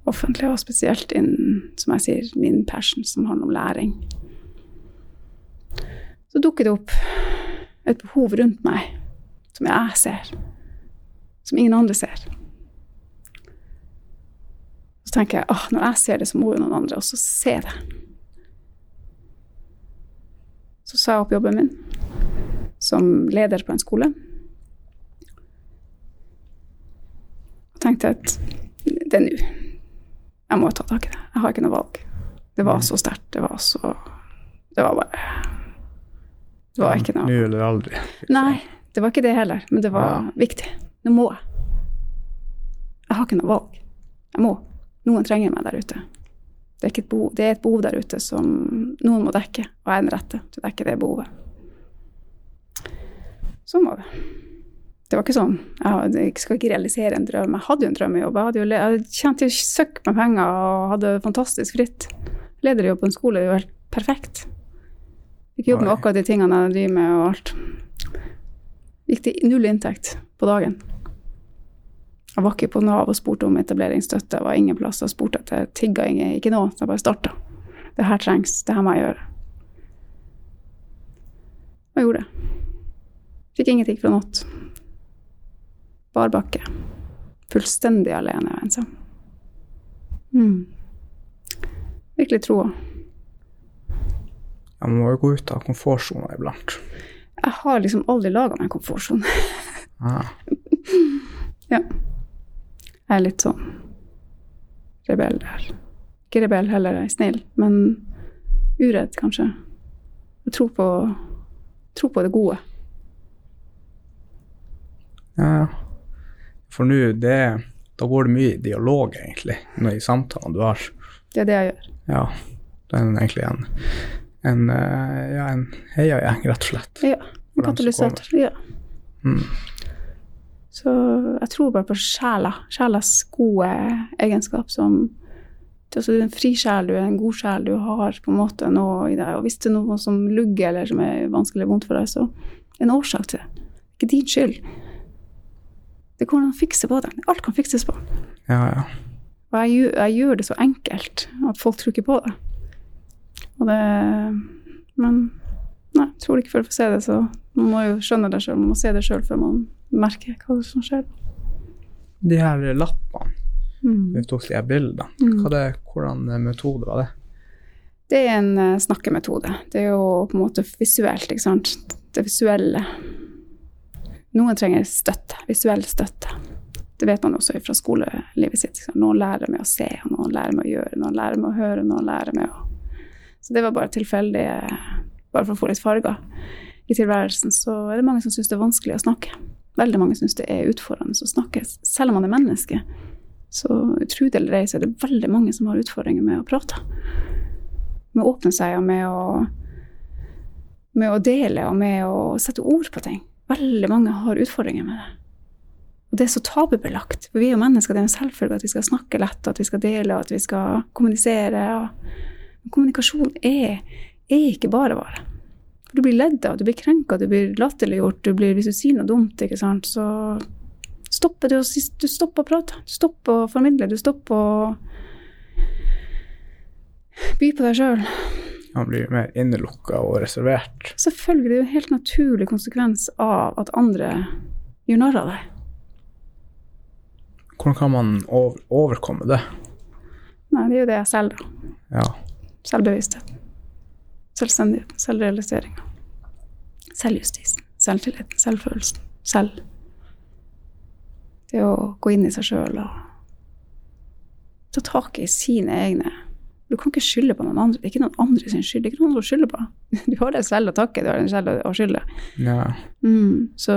offentlig, og spesielt innen, som jeg sier, min passion, som handler om læring. Så dukker det opp et behov rundt meg som jeg ser, som ingen andre ser. Så tenker jeg at når jeg ser det, så må jo noen andre også se det. Så sa jeg opp jobben min som leder på en skole. Og tenkte at det er nå. Jeg må ta tak i det. Jeg har ikke noe valg. Det var så sterkt. Det var så Det var bare Det var ikke noe Nå eller aldri. Nei, det var ikke det heller, men det var Ja. viktig. Nå må jeg. Jeg har ikke noe valg. Jeg må. Noen trenger meg der ute. Det er, behov, det er et behov der ute som noen må dekke, og jeg er den rette til å dekke det behovet. Sånn var det. Det var ikke sånn. Jeg skal ikke realisere en drøm. Jeg hadde jo en drømmejobb. Jeg hadde jo jeg tjente jo søkk med penger og hadde fantastisk fritt. Lederjobb på en skole er jo helt perfekt. Fikk jobbe med akkurat de tingene jeg driver med og alt. Gikk til null inntekt på dagen. Jeg var ikke på Nav og spurte om etableringsstøtte. Jeg var ingen plass og spurte etter tigga ingen, ikke nå. Så jeg bare starta. Det her trengs. Det her må jeg gjøre. Og jeg gjorde det. Fikk ingenting fra noe. Bar bakke. Fullstendig alene og ensom. Mm. Virkelig troa. Jeg må jo gå ut av komfortsona iblant. Jeg har liksom aldri laga meg en komfortsone. Ah, (laughs) Ja. Jeg er litt sånn rebell der. Ikke rebell heller, jeg er snill, men uredd, kanskje. Jeg tror på, tror på det gode. ja, ja. For nå, det Da går det mye i dialog, egentlig, i samtalene du har. Det er det jeg gjør. Ja. Det er egentlig en, en, eh, ja, en heiagjeng, rett og slett. Ja. En katalysator. Ja. Mm. Så jeg tror bare på sjela. Sjelas gode egenskap som altså, Du er en fri sjel, du er en god sjel, du har på en måte noe i deg. Og hvis det er noe som lugger eller som er vanskelig eller vondt for deg, så er det en årsak til det. Ikke din skyld. Det går an å fikse på det. Alt kan fikses på. Ja, ja. Og jeg, jeg gjør det så enkelt at folk tror ikke på det. Og det Men nei, jeg tror ikke før du får se det, så man må jo skjønne det sjøl. Man må se det sjøl før man merker hva som skjer. De her lappene, Mm. vi tok de bildene, Mm. hva det, hvordan metode var det? Det er en eh, snakkemetode. Det er jo på en måte visuelt, ikke sant. Det visuelle. Noen trenger støtte, visuell støtte. Det vet man også fra skolelivet sitt. Ikke? Noen lærer med å se, noen lærer med å gjøre, noen lærer med å høre, noen lærer med å Så det var bare tilfeldig, bare for å få litt farger i tilværelsen. Så er det mange som syns det er vanskelig å snakke. Veldig mange syns det er utfordrende å snakke, selv om man er menneske. Så tro det eller ei, så er det veldig mange som har utfordringer med å prate med å åpne seg og med å, med å dele og med å sette ord på ting. Veldig mange har utfordringer med det. Og det er så tabubelagt. For vi er jo mennesker, det er en selvfølge at vi skal snakke lett, at vi skal dele, at vi skal kommunisere. Og kommunikasjon er, er ikke bare bare. For du blir ledd av, du blir krenka, du blir latterliggjort, du blir, hvis du sier noe dumt, ikke sant, så stopper du, du stopper å prate. Du stopper å formidle, du stopper å by på deg sjøl. Han blir mer innelukka og reservert. Selvfølgelig, det er jo en helt naturlig konsekvens av at andre gjør narr av deg. Hvordan kan man over, overkomme det? Nei, det er jo det jeg selv, da. Ja. Selvbevissthet. Selvstendighet. Selvrealiseringa. Selvjustis. Selvtilliten. Selvfølelsen. Selv. Det å gå inn i seg sjøl og ta tak i sine egne Du kan ikke skylde på noen andre. Det er ikke noen andre sin skyld. Det er ikke noen andre å skylde på. (laughs) Du har deg selv å takke, du har deg selv å skylde. ja. Mm, så,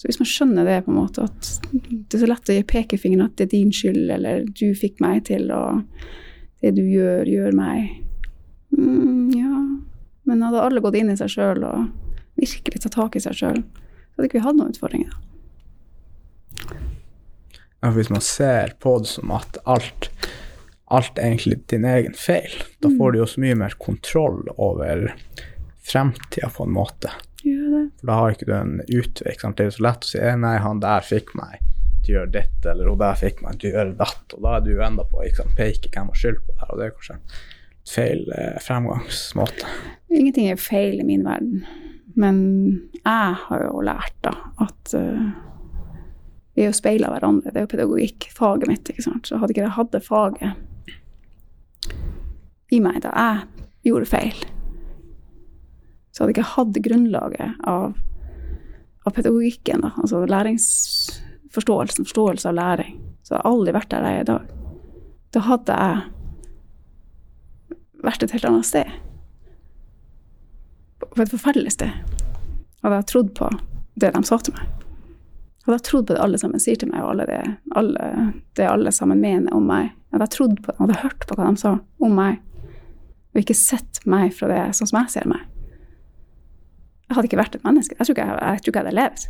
så hvis man skjønner det, på en måte, at det er så lett å gi pekefingeren at det er din skyld, eller du fikk meg til, og det du gjør, gjør meg mm, Ja. Men hadde alle gått inn i seg sjøl og virkelig tatt tak i seg sjøl, så hadde ikke vi hatt noen utfordringer. Ja, Hvis man ser på det som at alt, alt egentlig din egen feil, da får du jo så mye mer kontroll over fremtida på en måte. For da har ikke du en utvei. Det er jo så lett å si «Eh, nei, han der fikk meg til å gjøre dette, eller hun der fikk meg til å gjøre datt. Og da er du jo enda på å peke hvem har skyld på det og det er kanskje en feil eh, fremgangsmåte. Ingenting er feil i min verden. Men jeg har jo lært da at uh, vi er jo speil av hverandre. Det er jo pedagogikk, faget mitt. ikke sant? Så hadde ikke jeg hatt det faget i meg da jeg gjorde feil, så hadde jeg ikke hatt grunnlaget av, av pedagogikken, da, altså læringsforståelsen, forståelse av læring, så hadde jeg aldri vært der jeg er i dag. Da hadde jeg vært et helt annet sted. På et forferdelig sted. Hadde jeg trodd på det de sa til meg. Hadde jeg trodd på det alle sammen sier til meg, og alle det, alle, det alle sammen mener om meg. Hadde jeg trodd på dem, hadde hørt på hva de sa om meg, og ikke sett meg fra det sånn som jeg ser meg. Jeg hadde ikke vært et menneske. Jeg tror ikke jeg, jeg, tror ikke jeg hadde levd.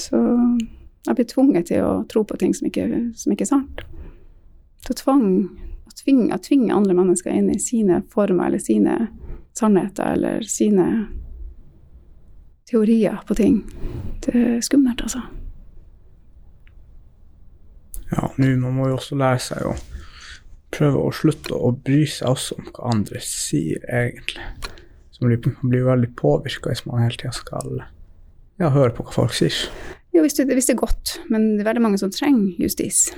Så jeg blir tvunget til å tro på ting som ikke, som ikke er sant. Til tvang, å tvinge, tvinge andre mennesker inn i sine former eller sine sannheter eller sine teorier på ting. Det er skummelt, altså. Ja, nå man må jo også lære seg å prøve å slutte å bry seg også om hva andre sier, egentlig. Så man blir, veldig påvirka hvis man hele tida skal ja, høre på hva folk sier. Jo, hvis det, hvis det er godt, men det er veldig mange som trenger justis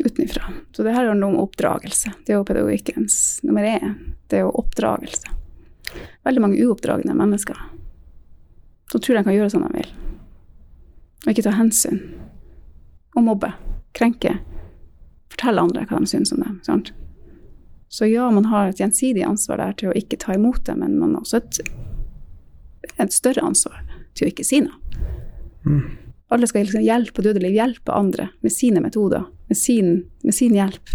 utenfra. Så det her handler om oppdragelse. Det er jo pedagogikkens nummer én. Det er jo oppdragelse. Veldig mange uoppdragne mennesker som tror de kan gjøre som de vil, og ikke ta hensyn. Og mobbe, krenke, fortelle andre hva de syns om dem. Sant? Så ja, man har et gjensidig ansvar der til å ikke ta imot det, men man har også et, et større ansvar til å ikke si noe. Mm. Alle skal liksom hjelpe og dødelig hjelpe andre med sine metoder, med sin, med sin hjelp.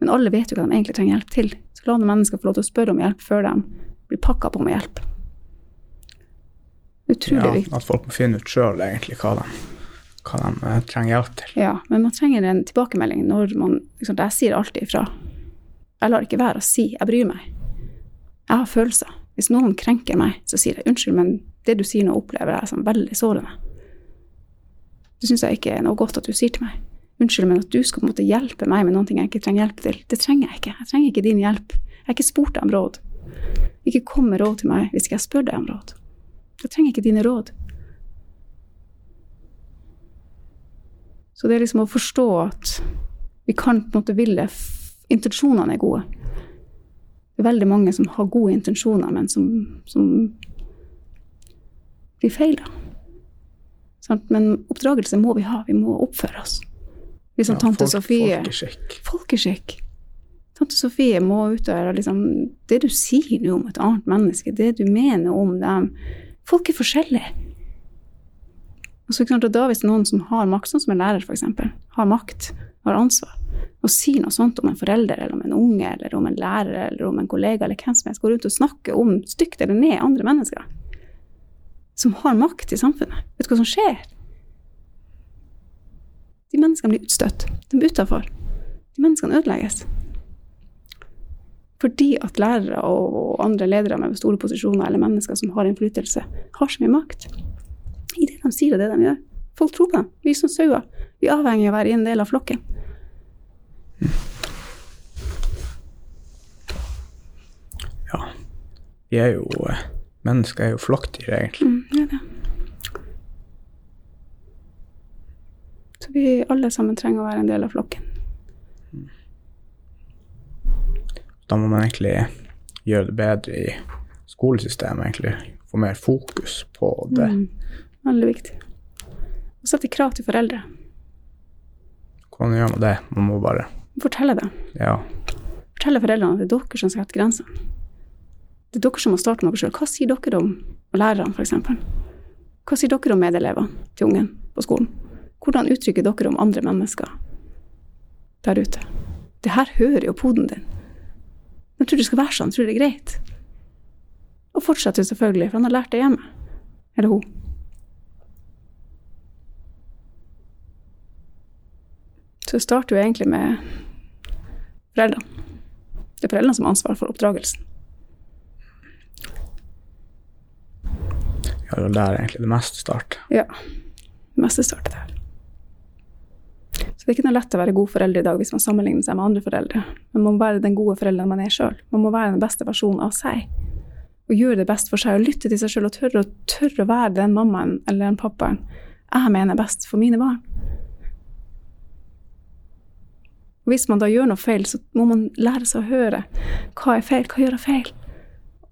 Men alle vet jo hva de egentlig trenger hjelp til. Så la noen mennesker få lov til å spørre om hjelp før de blir pakka på med hjelp. Utrolig Ja, viktig. at folk må finne ut sjøl egentlig hva de, hva de eh, trenger hjelp til. Ja, men man trenger en tilbakemelding når man liksom, Jeg sier alltid ifra. Jeg lar ikke være å si 'jeg bryr meg'. Jeg har følelser. Hvis noen krenker meg, så sier jeg 'unnskyld, men det du sier nå, opplever jeg som veldig sårende'. Det syns jeg ikke er noe godt at du sier til meg. Unnskyld, men at du skal på en måte hjelpe meg med noe jeg ikke trenger hjelp til, det trenger jeg ikke. Jeg trenger ikke din hjelp. Jeg har ikke spurt deg om råd. Ikke kom med råd til meg hvis ikke jeg spør deg om råd. Jeg trenger ikke dine råd. Så det er liksom å forstå at vi kan på en måte ville Intensjonene er gode. Det er veldig mange som har gode intensjoner, men som, som blir feil, da. Men oppdragelse må vi ha. Vi må oppføre oss. Liksom Ja, tante folk- Sofie Folkeskikk. Folkeskikk. Tante Sofie må utøve liksom Det du sier nå om et annet menneske, det du mener om dem Folk er forskjellige. Og så klart, og da hvis noen som har makt, sånn som en lærer f.eks., har makt, har ansvar, og sier noe sånt om en forelder eller om en unge eller om en lærer eller om en kollega eller hvem som helst, går rundt og snakker om stygt eller ned andre mennesker som har makt i samfunnet. Vet du hva som skjer? De menneskene blir utstøtt. De blir utafor. De menneskene ødelegges. Fordi at lærere og andre ledere med store posisjoner eller mennesker som har innflytelse, har så mye makt i det de sier og det de gjør. Folk tror på dem. Vi som sauer. Vi er avhengig av å være en del av flokken. Ja. Vi er jo eh, Mennesker er jo flokkdyr, egentlig. Mm, det er det. Så vi alle sammen trenger å være en del av flokken. Da må man egentlig gjøre det bedre i skolesystemet, egentlig. Få mer fokus på det. Mm, veldig viktig. Og sette krav til foreldre. Hvordan gjør man det? Man må bare Fortelle det. Ja. Fortelle foreldrene at det er dere som setter grensene. Det er dere som må starte med dere sjøl. Hva sier dere om og lærerne, f.eks.? Hva sier dere om medelevene til ungen på skolen? Hvordan uttrykker dere om andre mennesker der ute? Det her hører jo poden din. De tror det skal være sånn, tror det er greit. Og fortsetter selvfølgelig, for han har lært det hjemme. Eller hun. Så det starter jo egentlig med foreldrene. Det er foreldrene som har ansvar for oppdragelsen. ja, det er der egentlig det meste starter. Ja. Det meste starter der. Så det er ikke noe lett å være god forelder i dag hvis man sammenligner seg med andre foreldre. Man må være den gode forelderen man er sjøl. Man må være den beste versjonen av seg. Og gjøre det best for seg og lytte til seg sjøl og tørre, tørre å være den mammaen eller den pappaen jeg mener er best for mine barn. Og hvis man da gjør noe feil, så må man lære seg å høre hva er feil, hva gjør jeg feil,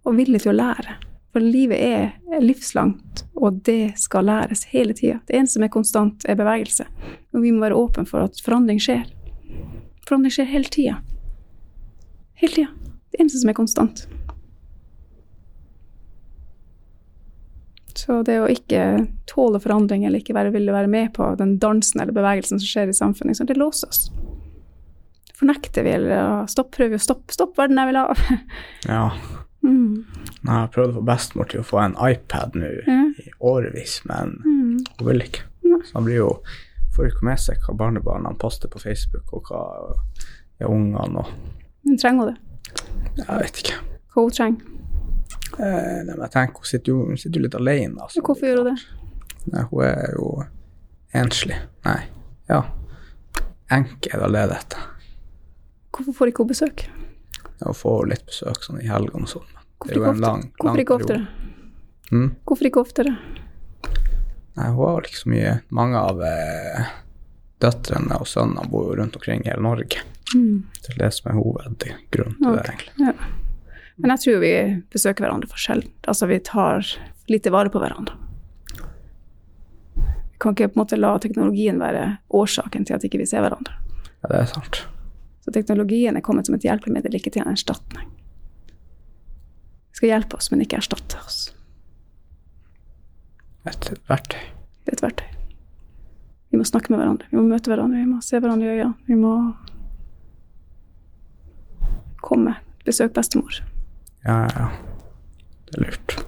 og villig til å lære. For livet er livslangt, og det skal læres hele tida. Det eneste som er konstant, er bevegelse. Og vi må være åpne for at forandring skjer. Forandring skjer hele tida. Hele tida. Det eneste som er konstant. Så det å ikke tåle forandring eller ikke være villig være med på den dansen eller bevegelsen som skjer i samfunnet, det låser oss. Fornekter vi eller stopp, prøver vi å stoppe stopp verden jeg vil ha. (laughs) Ja. Mm. Jeg har prøvd å få bestemor til å få en iPad nå Ja. i årevis, men Mm. hun vil ikke. Så han blir jo får ikke med seg hva barnebarna poster på Facebook, og hva ja, ungene og Men trenger hun det? Jeg vet ikke. Hva hun trenger? Eh, nei, men jeg tenker Hun sitter jo, hun sitter jo litt alene. Altså. Hvorfor gjør hun det? Nei, hun er jo enslig. Nei, ja. Enke er det heter. Hvorfor får ikke hun besøk? Ja, få litt besøk sånn i helgene og sånn. Det er jo ikke en lang, lang Hvorfor ikke oftere? Mm? Hvorfor ikke oftere? Nei, hun har liksom ikke mye Mange av eh, døtrene og sønnene bor jo rundt omkring i hele Norge. Mm. Det er det som er hovedgrunnen til det, egentlig. Ja. Men jeg tror vi besøker hverandre for sjelden. Altså, vi tar lite vare på hverandre. Vi kan ikke på en måte la teknologien være årsaken til at ikke vi ser hverandre. Ja, det er sant. Så teknologien er kommet som et hjelpemiddel, ikke til en erstatning. Det skal hjelpe oss, men ikke erstatte oss. Et verktøy. Det er et verktøy. Vi må snakke med hverandre, vi må møte hverandre, vi må se hverandre i øynene. Vi må komme. Besøk bestemor. Ja, ja. Det er lurt.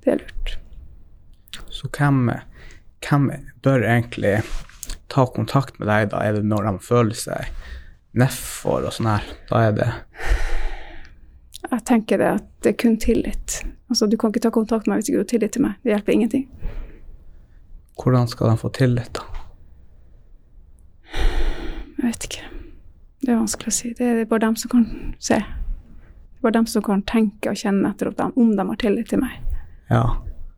Det er lurt. Så hvem, hvem bør egentlig ta kontakt med deg da? Er det når de føler seg nedfor og sånn her? Da er det Jeg tenker det at det er kun tillit. Altså, du kan ikke ta kontakt med meg hvis ikke du har tillit til meg. Det hjelper ingenting. Hvordan skal de få tillit, da? Jeg vet ikke. Det er vanskelig å si. Det er bare dem som kan se. Det er bare dem som kan tenke og kjenne etter om de, om de har tillit til meg. Ja.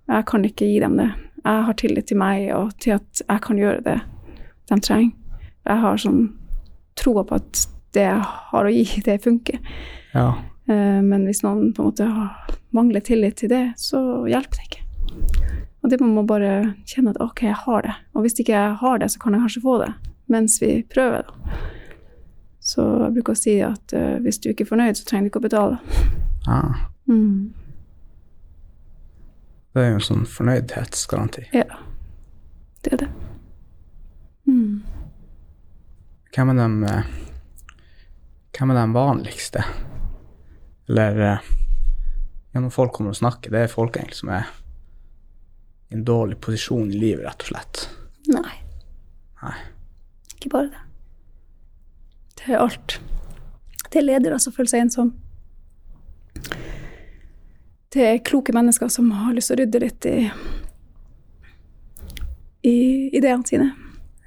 Jeg kan ikke gi dem det. Jeg har tillit til meg og til at jeg kan gjøre det de trenger. Jeg har sånn troa på at det jeg har å gi, (laughs) det funker. Ja. Eh, Men hvis noen på en måte har- mangler tillit til det, så hjelper det ikke. Og det må man bare kjenne at ok, jeg har det. Og hvis ikke jeg har det, så kan jeg kanskje få det mens vi prøver. Da. Så jeg bruker å si at uh, hvis du ikke er fornøyd, så trenger du ikke å betale. ja. Mm. Det er jo en sånn fornøydhetsgaranti. Ja, det er det. Mm. Hvem er de eh, Hvem er de vanligste? Eller eh, ja, når folk kommer og snakker, det er folk egentlig som er i en dårlig posisjon i livet, rett og slett. Nei. Nei. Ikke bare det. Det er alt. Det er ledere som føler seg ensom. Det er kloke mennesker som har lyst til å rydde litt i, i ideene sine.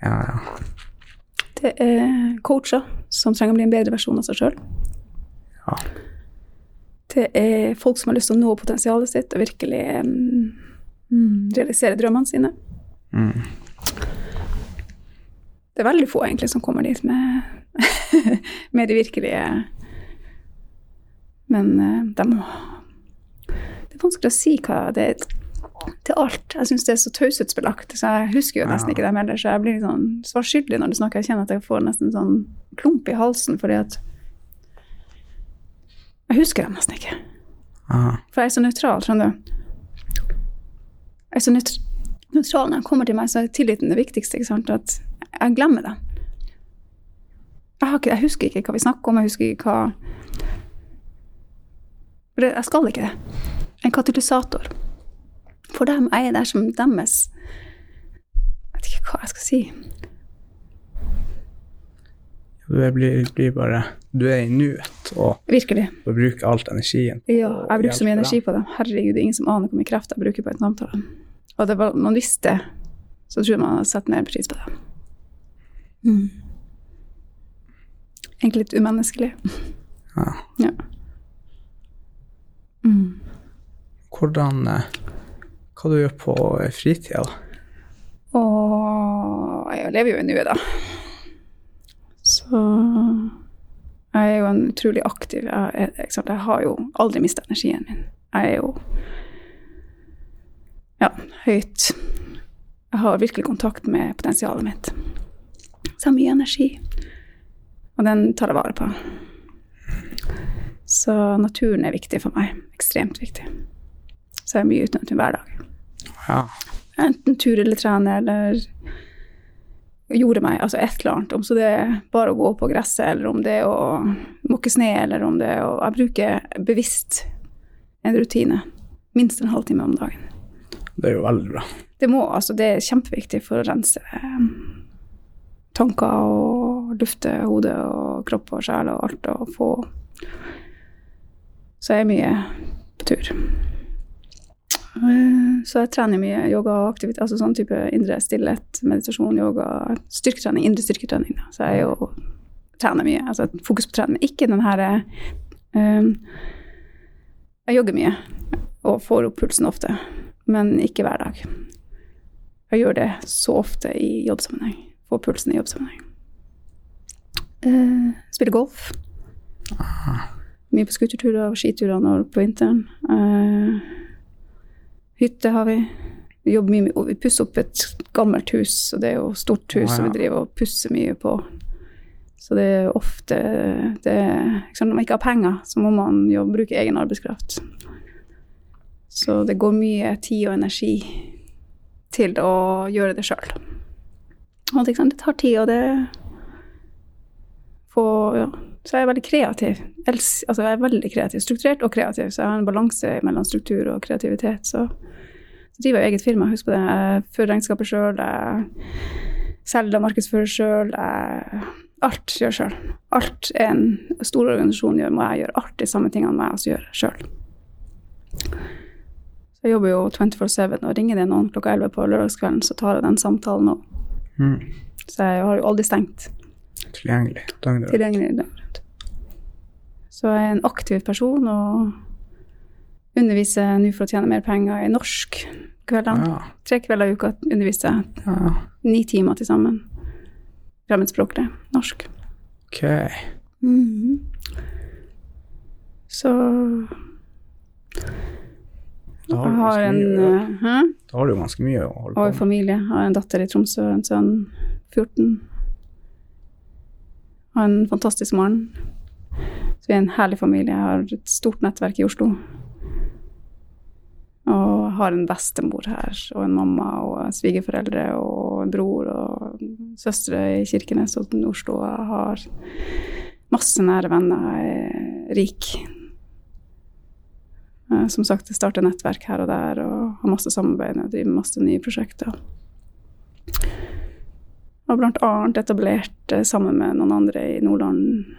Ja, ja. Det er coacher som trenger å bli en bedre versjon av seg sjøl. ja. Det er folk som har lyst til å nå potensialet sitt og virkelig mm, realisere drømmene sine. Mm. Det er veldig få egentlig som kommer dit med, (laughs) med de virkelige Men uh, de må Det er vanskelig å si hva det er til alt. Jeg syns det er så taushetsbelagt, så jeg husker jo nesten ikke dem heller. Så jeg blir litt sånn svarskyldig når du snakker. Jeg kjenner at jeg får nesten sånn klump i halsen fordi at Jeg husker dem nesten ikke. Aha. For jeg er så nøytral, skjønner du. Jeg er så nøytral når jeg kommer til meg, så er tilliten det viktigste. ikke sant? At jeg glemmer det. Jeg, ikke, jeg husker ikke hva vi snakker om, jeg husker ikke hva det, Jeg skal ikke det. En katalysator. For dem Jeg er der som deres Jeg vet ikke hva jeg skal si. Du blir, blir bare Du er i nuet og Virkelig. Du bruker alt energien. Ja, jeg bruker så mye energi på dem. Herregud, det er ingen som aner hvor mye kreft jeg bruker på et samtale. Og det var, man visste det, så tror jeg man hadde satt mer pris på det. Mm. Egentlig litt umenneskelig. Ja. Ja. Mm. Hvordan eh, Hva du gjør på fritida, da? Og jeg lever jo i nuet, da. Så jeg er jo en utrolig aktiv Jeg, jeg, jeg har jo aldri mista energien min. Jeg er jo ja, høyt Jeg har virkelig kontakt med potensialet mitt. Så jeg har mye energi. Og den tar jeg vare på. Så naturen er viktig for meg. Ekstremt viktig. Så jeg er mye ute i hver dag Ja. enten tur eller trene eller gjorde meg, altså et eller annet. Om så det er bare å gå på gresset, eller om det er å måke sne, eller om det er å Jeg bruker bevisst en rutine. Minst en halvtime om dagen. Det er jo veldig bra. Det må, altså det er kjempeviktig for å rense eh, tanker og lufte hodet og kropp og sjel og alt og få Så jeg er mye på tur. Eh, Så jeg trener mye yoga og aktivitet, altså sånn type indre stillhet, meditasjon, yoga, styrketrening, indre styrketrening. Så jeg jo trener mye, altså fokus på trening. Ikke den her um, Jeg jogger mye og får opp pulsen ofte, men ikke hver dag. Jeg gjør det så ofte i jobbsammenheng. Får pulsen i jobbsammenheng. Uh, spiller golf. Mye på skuterturer og skiturer på vinteren. Eh, hytte har vi. Vi jobber mye med, vi pusser opp et gammelt hus, og det er jo stort hus, som ja. vi driver og pusser mye på. Så det er ofte det, er- Når man ikke har penger, så må man jo bruke egen arbeidskraft. Så det går mye tid og energi til å gjøre det sjøl. Og det, det tar tid, og det Få ja. Så jeg er veldig kreativ. Altså jeg er veldig kreativ. Strukturert og kreativ, så jeg har en balanse mellom struktur og kreativitet. Så, så driver jeg eget firma, husk på det. Jeg fører regnskapet sjøl, jeg selger og markedsfører sjøl. Alt gjør sjøl. Alt en stor organisasjon gjør, må jeg gjøre. Alt de samme tingene må jeg også gjøre sjøl. Jeg jobber jo 24-7, og ringer det noen klokka 11 på lørdagskvelden, så tar jeg den samtalen òg. Mm. Så jeg har jo aldri stengt Tilgjengelig tilgjengelig. Så jeg er en aktiv person og underviser nå for å tjene mer penger i norsk kveldene. Ja. Tre kvelder i uka underviser jeg. ja. Ni timer til sammen. Fremmedspråklig. Norsk. Ok. Mhm. Så Da har, jeg har en mye, eh, da har du ganske mye å holde på med. Og familie. Jeg har en datter i Tromsø, en sønn 14. Har en fantastisk mann. Så vi er en herlig familie. Jeg har et stort nettverk i Oslo. Og har en bestemor her, og en mamma og svigerforeldre og en bror og søstre i Kirkenes og Oslo. Jeg har masse nære venner. Jeg er rik. Eh, Som sagt, jeg starter nettverk her og der og har masse samarbeid og driver masse nye prosjekter. Og blant annet etablert eh, sammen med noen andre i Nordland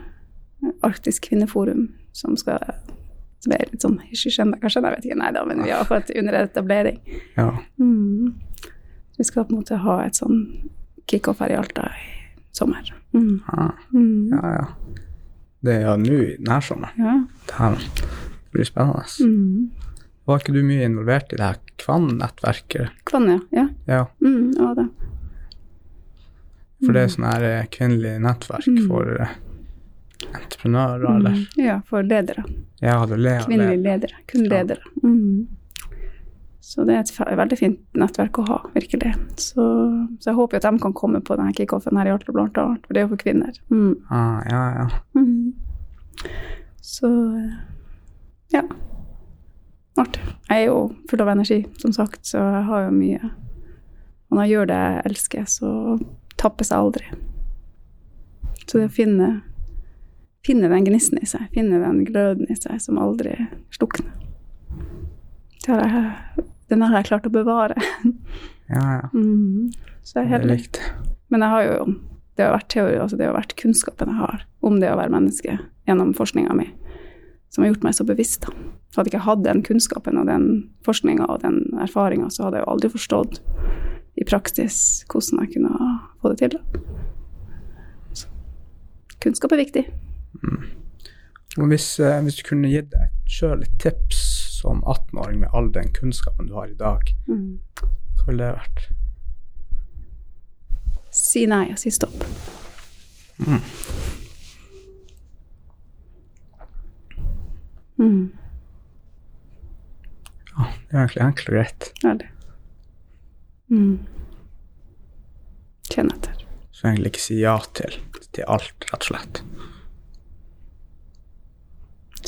Arktisk kvinneforum, som skal som er litt sånn ennå, kanskje? Jeg vet ikke, nei da, men vi har fått under etablering. Ja. Mm. Vi skal på en måte ha et sånn kickoff her i Alta i sommer. Mm. Ja. Mm. ja, ja. Det er jo nå i nærsommeren. Ja. Det blir spennende. Mm. Var ikke du mye involvert i det her Kvann-nettverket? Kvann, ja. Ja, Mm, ja det. for det er sånn her eh, kvinnelig nettverk Mm. for eh, entreprenører, eller Mm. Ja, for ledere. Ja, leder. Kvinnelige ledere. Kun Ja. ledere. Mm. Så det er et veldig fint nettverk å ha, virkelig. Så, så jeg håper at de kan komme på denne kickoffen her i Alta, blant annet. For det er jo for kvinner. Mm. Ah, ja, ja. Mm. Så eh, ja. Artig. Jeg er jo full av energi, som sagt, så jeg har jo mye Og når jeg gjør det jeg elsker, så tappes jeg aldri. Så det å finne, finne den gnisten i seg, finne den gløden i seg som aldri slukner, den har jeg klart å bevare. ja, ja. Mm. Så Det er viktig. Men jeg har jo, det har vært teori, altså det har vært kunnskapen jeg har om det å være menneske gjennom forskninga mi, som har gjort meg så bevisst. da. Hadde jeg ikke hatt den kunnskapen og den forskninga og den erfaringa, så hadde jeg jo aldri forstått i praksis hvordan jeg kunne få det til. da. Så, kunnskap er viktig. Og hvis, eh, hvis du kunne gitt deg sjøl et tips som 18-åring med all den kunnskapen du har i dag, Mm. hva ville det vært? Si nei og si stopp. Mm. Ja, det er egentlig enkelt og greit. Veldig. Mm. Kjenn etter. Så egentlig ikke si ja til, til alt, rett og slett.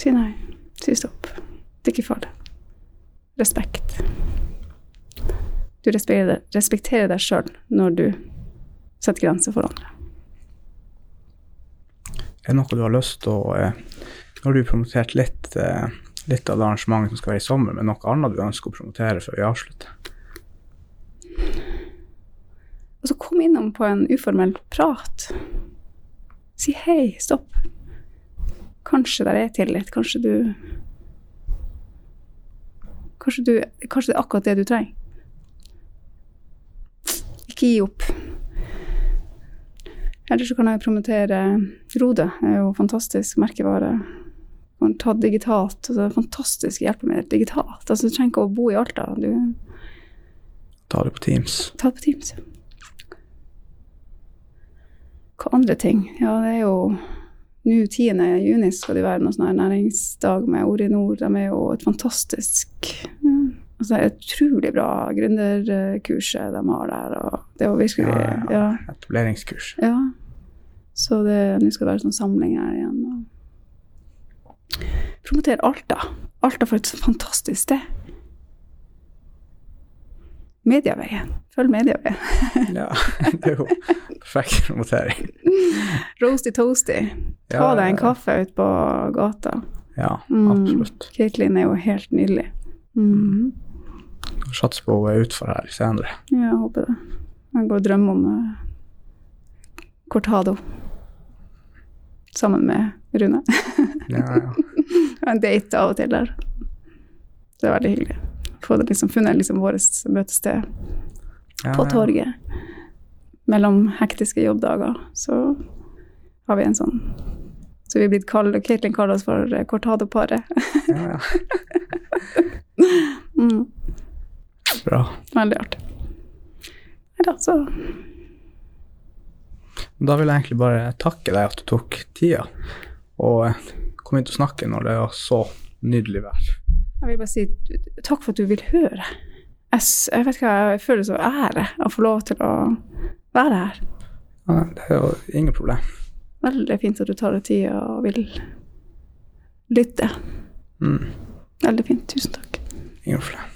Si nei. Si stopp. Det er ikke farlig. Respekt. Du respekterer, deg sjøl når du setter grenser for andre. Er det noe du har lyst til å eh, Nå har du promotert litt, eh, litt av det arrangementet som skal være i sommer, men noe annet du ønsker å promotere før vi avslutter? Og så kom innom på en uformell prat. Si hei, stopp. Kanskje der er tillit. Kanskje du Kanskje, du, kanskje det er akkurat det du trenger. Ikke gi opp. Ellers så kan jeg promotere Rode. Det er jo fantastisk merkevare. Du kan ta digitalt. Altså, det fantastisk hjelpemiddel digitalt. Altså, du trenger ikke å bo i Alta. Du Ta det på Teams. Ta det på Teams. Hva andre ting? Ja, det er jo Nå 10. juni skal det være noen sånn næringsdag med Orinor. De er jo et fantastisk altså et utrolig bra gründerkurset de har der. og Det jo virkelig Ja, ja, ja. Etableringskurs. ja. Så det, nå skal det være sånn samling her igjen. Og promotere Alta. Alta for et fantastisk sted. Mediaveien. Følg Medieveien. (laughs) Ja, det er jo perfekt promotering. Roasty toasty. Ta Ja, deg en kaffe ute på gata. Ja, Mm. absolutt. Caitlin er jo helt nydelig. Mm. Satser på hun er utfor her senere. Ja, jeg håper det. Jeg går og drømmer om uh, cortado sammen med Rune. Ja, ja. (laughs) Og en date av og til der. Det er veldig hyggelig. Få liksom, funnet liksom vårt møtested ja, på torget. Mellom hektiske jobbdager så har vi en sånn Så vi er blitt kalt, Katelyn kaller oss for eh, Cortado-paret. Ja, ja. (laughs) mm, Bra. veldig artig. Nei da, så Da vil jeg egentlig bare takke deg at du tok tida, og eh, kom hit og snakke når det var så nydelig vær. Jeg vil bare si takk for at du vil høre. Jeg, jeg vet ikke, jeg føler så ære å få lov til å være her. Ja, det er jo ingen problem. Veldig fint at du tar deg tid og vil lytte. Mm, Veldig fint. Tusen takk. ingen problem.